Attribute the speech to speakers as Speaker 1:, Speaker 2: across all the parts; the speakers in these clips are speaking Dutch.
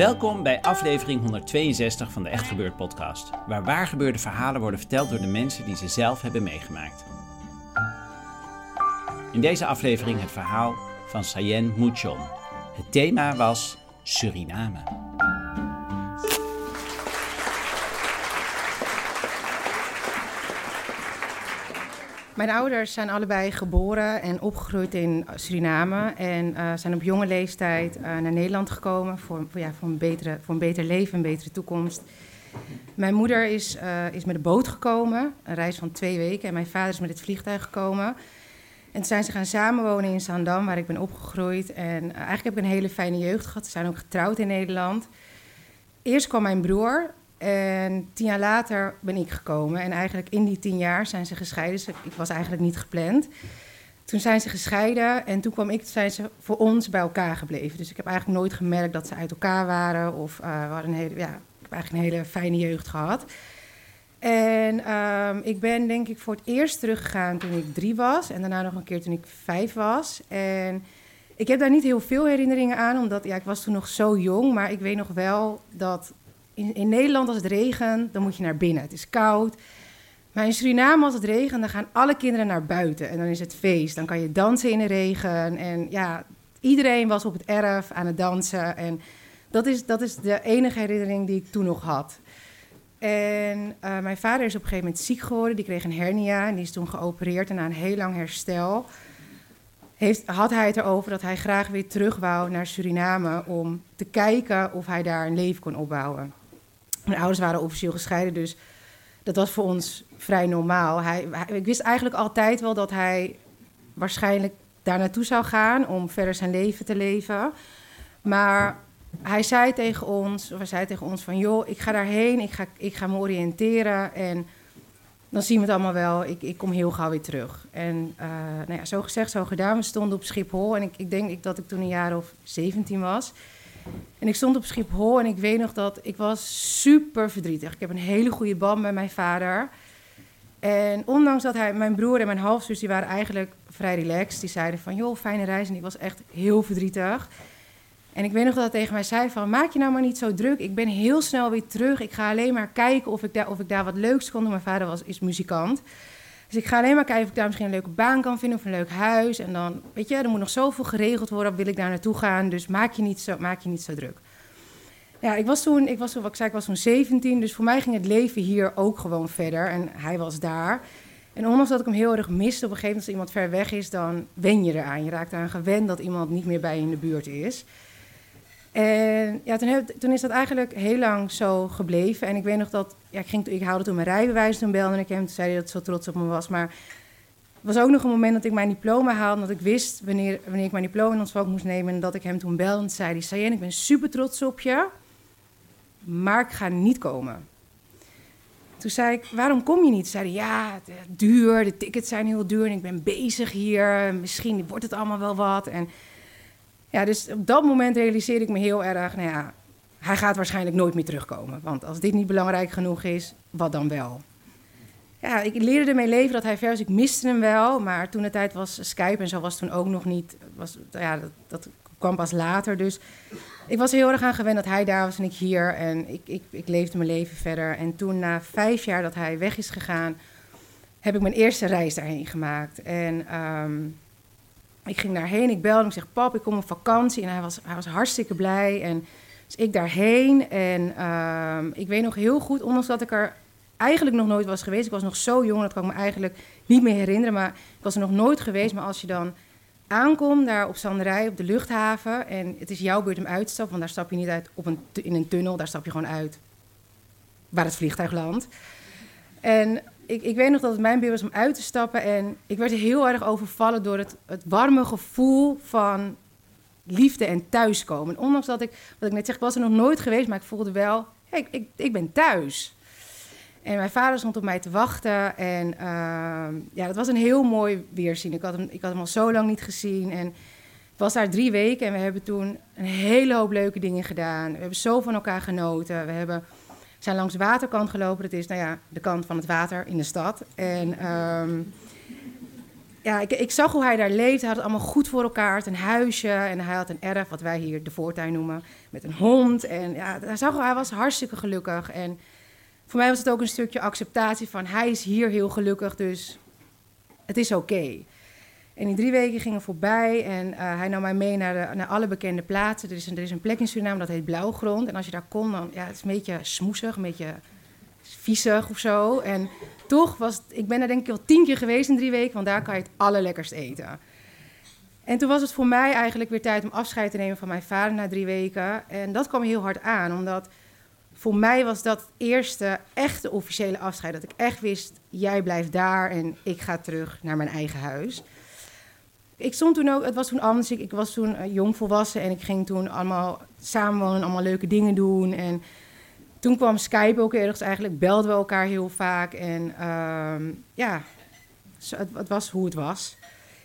Speaker 1: Welkom bij aflevering 162 van de Echt Gebeurd podcast, waar waargebeurde verhalen worden verteld door de mensen die ze zelf hebben meegemaakt. In deze aflevering het verhaal van Sayen Mouchon. Het thema was Suriname.
Speaker 2: Mijn ouders zijn allebei geboren en opgegroeid in Suriname. En uh, zijn op jonge leeftijd uh, naar Nederland gekomen voor, ja, voor, een betere, voor een beter leven, een betere toekomst. Mijn moeder is, uh, is met de boot gekomen, een reis van twee weken. En mijn vader is met het vliegtuig gekomen. En toen zijn ze gaan samenwonen in Zandam, waar ik ben opgegroeid. En eigenlijk heb ik een hele fijne jeugd gehad. Ze zijn ook getrouwd in Nederland. Eerst kwam mijn broer, en tien jaar later ben ik gekomen. En eigenlijk in die tien jaar zijn ze gescheiden. Dus ik was eigenlijk niet gepland. Toen zijn ze gescheiden en toen kwam ik, zijn ze voor ons bij elkaar gebleven. Dus ik heb eigenlijk nooit gemerkt dat ze uit elkaar waren. Of uh, we hadden een hele, ja, ik heb eigenlijk een hele fijne jeugd gehad. En um, ik ben denk ik voor het eerst teruggegaan toen ik drie was. En daarna nog een keer toen ik vijf was. En ik heb daar niet heel veel herinneringen aan, omdat ja, ik was toen nog zo jong. Maar ik weet nog wel dat in, Nederland als het regent, dan moet je naar binnen. Het is koud. Maar in Suriname als het regent, dan gaan alle kinderen naar buiten. En dan is het feest. Dan kan je dansen in de regen. En ja, iedereen was op het erf aan het dansen. En dat is, dat is de enige herinnering die ik toen nog had. En uh, mijn vader is op een gegeven moment ziek geworden. Die kreeg een hernia en die is toen geopereerd. En na een heel lang herstel heeft, had hij het erover dat hij graag weer terug wou naar Suriname... om te kijken of hij daar een leven kon opbouwen. Mijn ouders waren officieel gescheiden, dus dat was voor ons vrij normaal. Hij, ik wist eigenlijk altijd wel dat hij waarschijnlijk daar naartoe zou gaan om verder zijn leven te leven. Maar hij zei tegen ons, of hij zei tegen ons van... joh, ik ga daarheen, ik ga, ik ga me oriënteren en dan zien we het allemaal wel. Ik, ik kom heel gauw weer terug. En uh, nou ja, zo gezegd, zo gedaan. We stonden op Schiphol en ik, ik denk dat ik toen een jaar of 17 was... En ik stond op Schiphol en ik weet nog dat ik was super verdrietig. Ik heb een hele goede band met mijn vader. En ondanks dat hij, mijn broer en mijn halfzus, die waren eigenlijk vrij relaxed. Die zeiden van, joh, fijne reis. En ik was echt heel verdrietig. En ik weet nog dat hij tegen mij zei van, maak je nou maar niet zo druk. Ik ben heel snel weer terug. Ik ga alleen maar kijken of ik daar, of ik daar wat leuks kon doen. Mijn vader was, is muzikant. Dus ik ga alleen maar kijken of ik daar misschien een leuke baan kan vinden of een leuk huis. En dan, weet je, er moet nog zoveel geregeld worden, wil ik daar naartoe gaan. Dus maak je niet zo, maak je niet zo druk. Ja, ik was toen, ik was, wat ik zei, ik was toen 17, dus voor mij ging het leven hier ook gewoon verder. En hij was daar. En ondanks dat ik hem heel erg miste, op een gegeven moment als iemand ver weg is, dan wen je eraan. Je raakt eraan gewend dat iemand niet meer bij je in de buurt is. En ja, toen, toen, is dat eigenlijk heel lang zo gebleven. En ik weet nog dat, ja, ik, ging, ik haalde toen mijn rijbewijs, toen belde ik hem, toen zei hij dat hij zo trots op me was. Maar het was ook nog een moment dat ik mijn diploma haalde, dat ik wist wanneer, wanneer ik mijn diploma in ontvangst moest nemen. En dat ik hem toen belde en zei, hij ik ben super trots op je, maar ik ga niet komen. Toen zei ik, waarom kom je niet? Zei hij, ja, duur, de tickets zijn heel duur en ik ben bezig hier. Misschien wordt het allemaal wel wat. En ja, dus op dat moment realiseerde ik me heel erg, nou ja, hij gaat waarschijnlijk nooit meer terugkomen. Want als dit niet belangrijk genoeg is, wat dan wel? Ja, ik leerde ermee leven dat hij ver is. Ik miste hem wel, maar toen de tijd was Skype en zo was toen ook nog niet. Was, ja, dat, dat kwam pas later. Dus ik was heel erg aan gewend dat hij daar was en ik hier. En ik, ik, ik leefde mijn leven verder. En toen, na vijf jaar dat hij weg is gegaan, heb ik mijn eerste reis daarheen gemaakt. En um, ik ging daarheen, ik belde hem, ik zeg, pap, ik kom op vakantie. En hij was, hij was hartstikke blij. En dus ik daarheen. En uh, ik weet nog heel goed, ondanks dat ik er eigenlijk nog nooit was geweest. Ik was nog zo jong, dat kan ik me eigenlijk niet meer herinneren. Maar ik was er nog nooit geweest. Maar als je dan aankomt daar op Zanderij, op de luchthaven... en het is jouw beurt om uit te stappen... want daar stap je niet uit op een, in een tunnel, daar stap je gewoon uit waar het vliegtuig landt. En ik, ik weet nog dat het mijn beurt was om uit te stappen... en ik werd heel erg overvallen door het, het warme gevoel van liefde en thuiskomen. En ondanks dat ik, wat ik net zeg, ik was er nog nooit geweest... maar ik voelde wel, hey, ik, ik, ik ben thuis... En mijn vader stond op mij te wachten. En uh, ja, dat was een heel mooi weerzien. Ik had, hem, ik had hem al zo lang niet gezien. En ik was daar drie weken en we hebben toen een hele hoop leuke dingen gedaan. We hebben zo van elkaar genoten. We hebben, zijn langs de waterkant gelopen. Dat is nou ja, de kant van het water in de stad. En um, ja, ik, ik, zag hoe hij daar leefde. Hij had het allemaal goed voor elkaar. Had een huisje en hij had een erf, wat wij hier de voortuin noemen, met een hond. En ja, hij, zag, hij was hartstikke gelukkig. En voor mij was het ook een stukje acceptatie van hij is hier heel gelukkig, dus het is oké. En die drie weken gingen voorbij en uh, hij nam mij mee naar, de, naar alle bekende plaatsen. Er is, een, er is een plek in Suriname dat heet Blauwgrond. En als je daar komt, dan ja, het is een beetje smoesig, een beetje viezig of zo. En toch was ik ben daar denk ik al tien keer geweest in drie weken, want daar kan je het allerlekkerst eten. En toen was het voor mij eigenlijk weer tijd om afscheid te nemen van mijn vader na drie weken. En dat kwam heel hard aan, omdat voor mij was dat het eerste echte officiële afscheid. Dat ik echt wist, jij blijft daar en ik ga terug naar mijn eigen huis. Ik stond toen ook, het was toen anders, ik, was toen uh, jong volwassen en ik ging toen allemaal samenwonen, allemaal leuke dingen doen. En toen kwam Skype ook ergens, eigenlijk belden we elkaar heel vaak. En uh, ja, het, was hoe het was.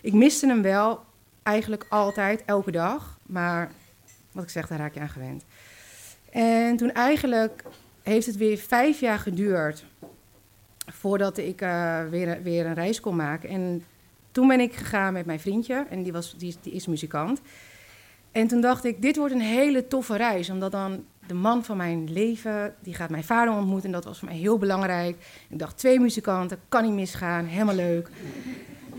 Speaker 2: Ik miste hem wel, eigenlijk altijd, elke dag. Maar wat ik zeg, daar raak je aan gewend. En toen eigenlijk heeft het weer vijf jaar geduurd voordat ik uh, weer, weer een reis kon maken. En toen ben ik gegaan met mijn vriendje en die, was, die, die is muzikant. En toen dacht ik, dit wordt een hele toffe reis, omdat dan de man van mijn leven, die gaat mijn vader ontmoeten. En dat was voor mij heel belangrijk. Ik dacht, twee muzikanten, kan niet misgaan, helemaal leuk.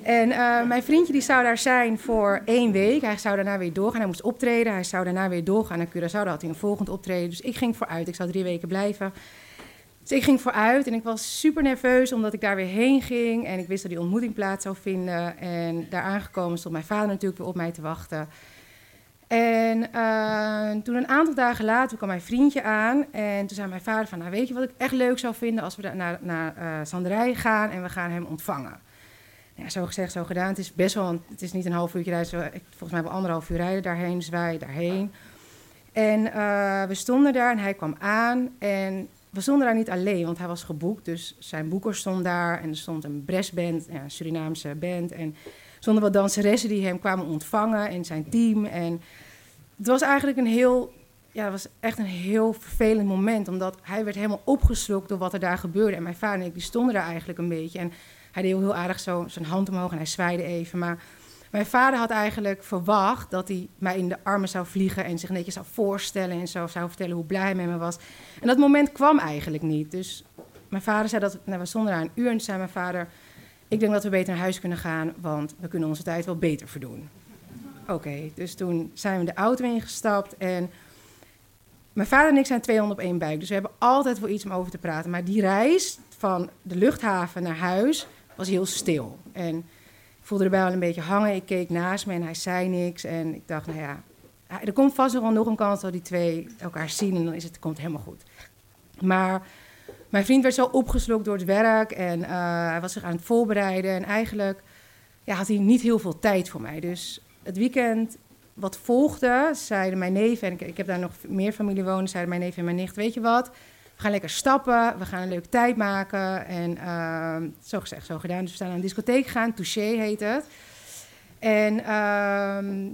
Speaker 2: En uh, mijn vriendje die zou daar zijn voor één week. Hij zou daarna weer doorgaan. Hij moest optreden. Hij zou daarna weer doorgaan naar Curaçao. Daar had hij een volgend optreden. Dus ik ging vooruit. Ik zou drie weken blijven. Dus ik ging vooruit en ik was super nerveus omdat ik daar weer heen ging. En ik wist dat die ontmoeting plaats zou vinden. En daar aangekomen stond mijn vader natuurlijk weer op mij te wachten. En uh, toen een aantal dagen later kwam mijn vriendje aan. En toen zei mijn vader van, nou weet je wat ik echt leuk zou vinden als we naar, naar uh, Sanderij gaan en we gaan hem ontvangen. Ja, zo gezegd, zo gedaan. Het is best wel, het is niet een half uurtje rijden, volgens mij wel anderhalf uur rijden daarheen, dus wij daarheen. En uh, we stonden daar en hij kwam aan en we stonden daar niet alleen, want hij was geboekt. Dus zijn boeker stond daar en er stond een brassband, ja, een Surinaamse band. En stonden wat danseressen die hem kwamen ontvangen en zijn team. En het was eigenlijk een heel, ja, was echt een heel vervelend moment, omdat hij werd helemaal opgeslokt door wat er daar gebeurde. En mijn vader en ik, die stonden daar eigenlijk een beetje. En hij deed heel aardig zo zijn hand omhoog en hij zwaaide even. Maar mijn vader had eigenlijk verwacht dat hij mij in de armen zou vliegen en zich netjes zou voorstellen en zo zou vertellen hoe blij hij met me was. En dat moment kwam eigenlijk niet. Dus mijn vader zei dat, nou, we stonden daar een uur en zei mijn vader, ik denk dat we beter naar huis kunnen gaan, want we kunnen onze tijd wel beter verdoen. Oké, dus toen zijn we de auto ingestapt en mijn vader en ik zijn 200 op één buik, dus we hebben altijd wel iets om over te praten. Maar die reis van de luchthaven naar huis was heel stil. En voelde erbij wel een beetje hangen. Ik keek naast me en hij zei niks. En ik dacht, nou ja, er komt vast wel nog een kans dat die twee elkaar zien en dan is het, komt helemaal goed. Maar mijn vriend werd zo opgeslokt door het werk en uh, hij was zich aan het voorbereiden. En eigenlijk ja, had hij niet heel veel tijd voor mij. Dus het weekend wat volgde, zeiden mijn neef, en ik, ik heb daar nog meer familie wonen, zeiden mijn neef en mijn nicht, weet je wat, we gaan lekker stappen, we gaan een leuke tijd maken. En uh, zo gezegd, zo gedaan. Dus we zijn naar een discotheek gegaan, Touché heet het. En uh,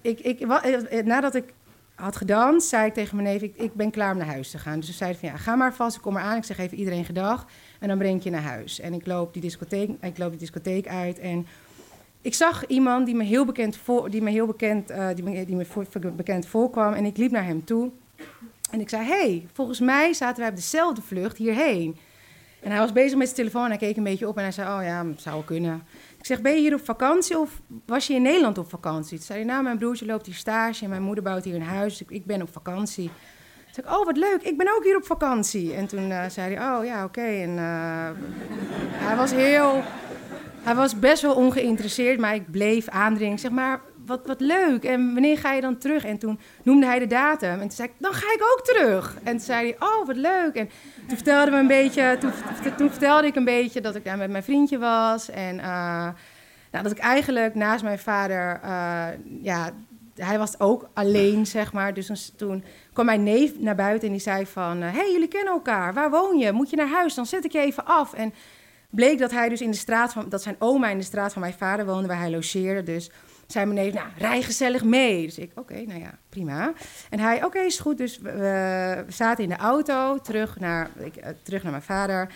Speaker 2: ik, ik, wat, eh, nadat ik had gedanst, zei ik tegen mijn neef, ik, ben klaar om naar huis te gaan. Dus ze zeiden van, ja, ga maar vast, ik kom eraan. Ik zeg even iedereen gedag en dan breng ik je naar huis. En ik loop die discotheek, ik loop die discotheek uit en... Ik zag iemand die me heel bekend, voor, die me heel bekend, uh, die me, bekend voorkwam en ik liep naar hem toe. En ik zei, hey, volgens mij zaten wij op dezelfde vlucht hierheen. En hij was bezig met zijn telefoon en hij keek een beetje op en hij zei, oh ja, zou kunnen. Ik zeg, ben je hier op vakantie of was je in Nederland op vakantie? Toen zei hij, nou, mijn broertje loopt hier stage en mijn moeder bouwt hier een huis. Dus ik, ben op vakantie. Toen Toen ik, oh wat leuk, ik ben ook hier op vakantie. En toen uh, zei hij, oh ja, oké. En uh, hij was heel, hij was best wel ongeïnteresseerd, maar ik bleef aandringen. Zeg maar, wat, wat leuk. En wanneer ga je dan terug? En toen noemde hij de datum. En toen zei ik, dan ga ik ook terug. En toen zei hij, oh, wat leuk. En toen vertelde, me een beetje, toen, toen vertelde ik een beetje dat ik daar met mijn vriendje was. En uh, nou, dat ik eigenlijk naast mijn vader, uh, ja, hij was ook alleen, zeg maar. Dus toen kwam mijn neef naar buiten en die zei van... Hé, hey, jullie kennen elkaar. Waar woon je? Moet je naar huis? Dan zet ik je even af. En bleek dat hij dus in de straat van... Dat zijn oma in de straat van mijn vader woonde, waar hij logeerde. Dus mijn neef, nou, rij gezellig mee. Dus ik, oké, nou ja, prima. En hij, oké, is goed. Dus we, zaten in de auto, terug naar, ik, uh, terug naar mijn vader...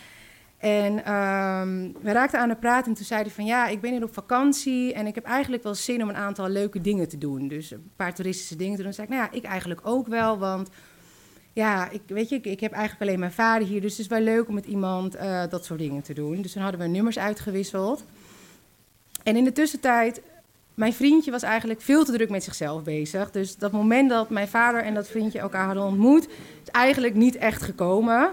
Speaker 2: En um, we raakten aan het praten en toen zei hij van ja, ik ben hier op vakantie en ik heb eigenlijk wel zin om een aantal leuke dingen te doen. Dus een paar toeristische dingen te doen. Toen zei ik, nou ja, ik eigenlijk ook wel, want ja, ik, weet je, ik, ik heb eigenlijk alleen mijn vader hier, dus het is wel leuk om met iemand uh, dat soort dingen te doen. Dus toen hadden we nummers uitgewisseld. En in de tussentijd, mijn vriendje was eigenlijk veel te druk met zichzelf bezig. Dus dat moment dat mijn vader en dat vriendje elkaar hadden ontmoet, is eigenlijk niet echt gekomen.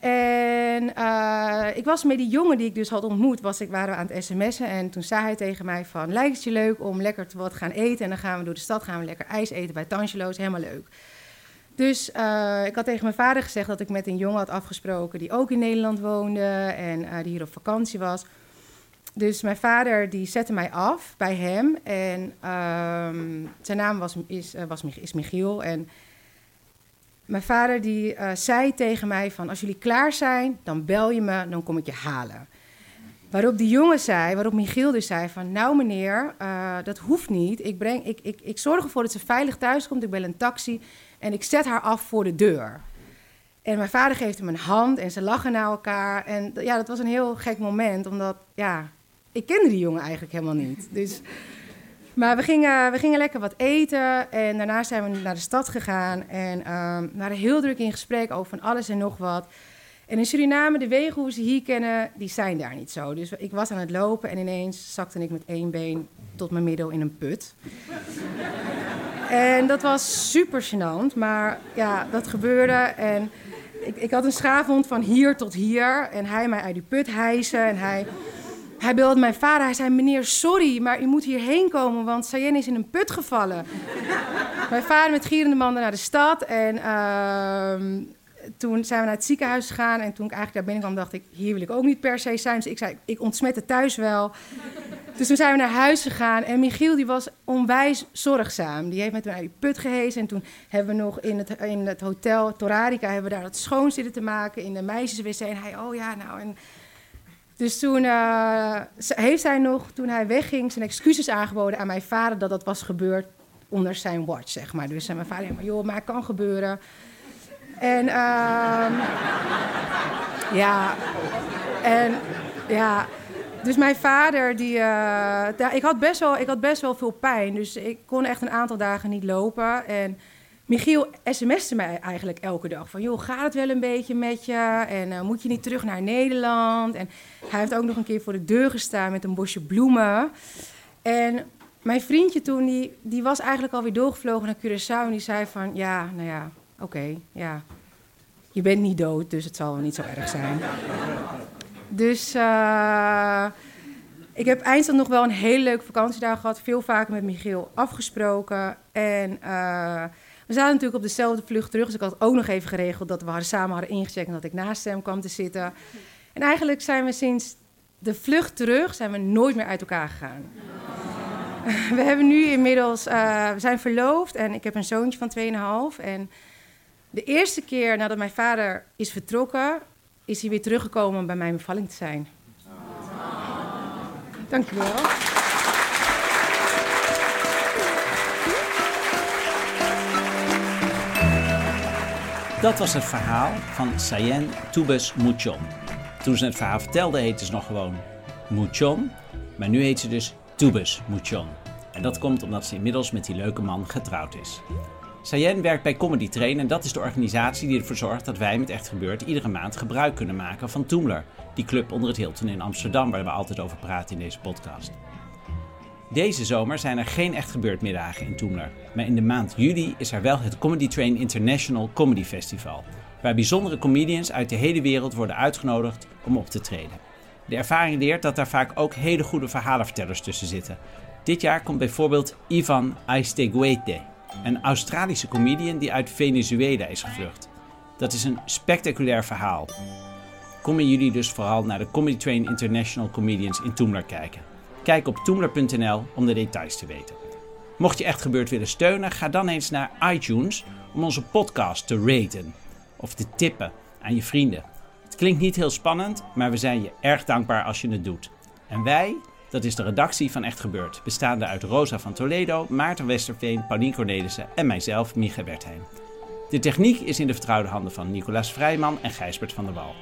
Speaker 2: En uh, ik was met die jongen die ik dus had ontmoet, was ik, waren we aan het sms'en. En toen zei hij tegen mij van, lijkt het je leuk om lekker te wat gaan eten? En dan gaan we door de stad, gaan we lekker ijs eten bij Tangelo's, helemaal leuk. Dus uh, ik had tegen mijn vader gezegd dat ik met een jongen had afgesproken die ook in Nederland woonde en uh, die hier op vakantie was. Dus mijn vader die zette mij af bij hem en um, zijn naam was, is, was, is Michiel en... Mijn vader die uh, zei tegen mij van als jullie klaar zijn, dan bel je me, dan kom ik je halen. Waarop die jongen zei, waarop Michiel dus zei van nou meneer, uh, dat hoeft niet. Ik, breng, ik, ik, ik zorg ervoor dat ze veilig thuis komt, ik bel een taxi en ik zet haar af voor de deur. En mijn vader geeft hem een hand en ze lachen naar elkaar. En ja, dat was een heel gek moment, omdat ja, ik kende die jongen eigenlijk helemaal niet. Dus... Maar we gingen, we gingen lekker wat eten en daarna zijn we naar de stad gegaan. En um, we waren heel druk in gesprek over van alles en nog wat. En in Suriname, de wegen hoe ze hier kennen, die zijn daar niet zo. Dus ik was aan het lopen en ineens zakte ik met één been tot mijn middel in een put. en dat was super gênant, maar ja, dat gebeurde. En ik, ik had een schaafhond van hier tot hier en hij mij uit die put hijsen en hij hij belde mijn vader. Hij zei: Meneer, sorry, maar u moet hierheen komen, want Sayen is in een put gevallen. mijn vader met gierende mannen naar de stad. En uh, toen zijn we naar het ziekenhuis gegaan. En toen ik eigenlijk daar binnenkwam, dacht ik: Hier wil ik ook niet per se zijn. Dus ik zei: Ik ontsmet het thuis wel. Dus toen zijn we naar huis gegaan. En Michiel die was onwijs zorgzaam. Die heeft met mij naar die put gehezen. En toen hebben we nog in het, in het hotel Torarica... hebben we daar het schoon zitten te maken in de meisjeswc. En hij, oh ja, nou... En, dus toen uh, heeft hij nog, toen hij wegging, zijn excuses aangeboden aan mijn vader dat dat was gebeurd onder zijn watch, zeg maar. Dus zei mijn vader, maar joh, maar het kan gebeuren. En uh, ja, en ja, dus mijn vader, die, uh, ik, had best wel, ik had best wel veel pijn. Dus ik kon echt een aantal dagen niet lopen. En Michiel sms'te mij eigenlijk elke dag van... joh, gaat het wel een beetje met je? En uh, moet je niet terug naar Nederland? En hij heeft ook nog een keer voor de deur gestaan met een bosje bloemen. En mijn vriendje toen, die, die was eigenlijk alweer doorgevlogen naar Curaçao... en die zei van, ja, nou ja, oké, ja. Je bent niet dood, dus het zal wel niet zo erg zijn. Dus uh, ik heb eindstand nog wel een hele leuke vakantiedag gehad. Veel vaker met Michiel afgesproken. En... Uh, we zaten natuurlijk op dezelfde vlucht terug. Dus ik had ook nog even geregeld dat we samen hadden ingecheckt en dat ik naast hem kwam te zitten. En eigenlijk zijn we sinds de vlucht terug zijn we nooit meer uit elkaar gegaan. We hebben nu inmiddels, uh, we zijn verloofd en ik heb een zoontje van 2,5. En de eerste keer nadat mijn vader is vertrokken, is hij weer teruggekomen om bij mijn bevalling te zijn. Dankjewel.
Speaker 1: Dat was het verhaal van Sayen Toubes Mouchon. Toen ze het verhaal vertelde heette ze nog gewoon Mouchon, maar nu heet ze dus Toubes Mouchon. En dat komt omdat ze inmiddels met die leuke man getrouwd is. Sayen werkt bij Comedy Train en dat is de organisatie die ervoor zorgt dat wij met Echt Gebeurd iedere maand gebruik kunnen maken van Toomler, die club onder het Hilton in Amsterdam waar we altijd over praten in deze podcast. Deze zomer zijn er geen echt gebeurd middagen in Toemler. Maar in de maand juli is er wel het Comedy Train International Comedy Festival. Waar bijzondere comedians uit de hele wereld worden uitgenodigd om op te treden. De ervaring leert dat daar vaak ook hele goede verhalenvertellers tussen zitten. Dit jaar komt bijvoorbeeld Ivan Aisteguete, een Australische comedian die uit Venezuela is gevlucht. Dat is een spectaculair verhaal. Kom in jullie dus vooral naar de Comedy Train International Comedians in Toemler kijken. Kijk op toemler.nl om de details te weten. Mocht je echt gebeurd willen steunen, ga dan eens naar iTunes om onze podcast te raten of te tippen aan je vrienden. Het klinkt niet heel spannend, maar we zijn je erg dankbaar als je het doet. En wij, dat is de redactie van Echt Gebeurd, bestaande uit Rosa van Toledo, Maarten Westerveen, Paulien Cornelissen en mijzelf, Micha Wertheim. De techniek is in de vertrouwde handen van Nicolaas Vrijman en Gijsbert van der Wal.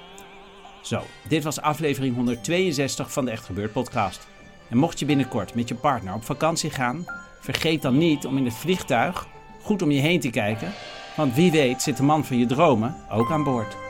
Speaker 1: Zo, dit was aflevering 162 van de Echt Gebeurd podcast. En mocht je binnenkort met je partner op vakantie gaan, vergeet dan niet om in het vliegtuig goed om je heen te kijken, want wie weet zit de man van je dromen ook aan boord.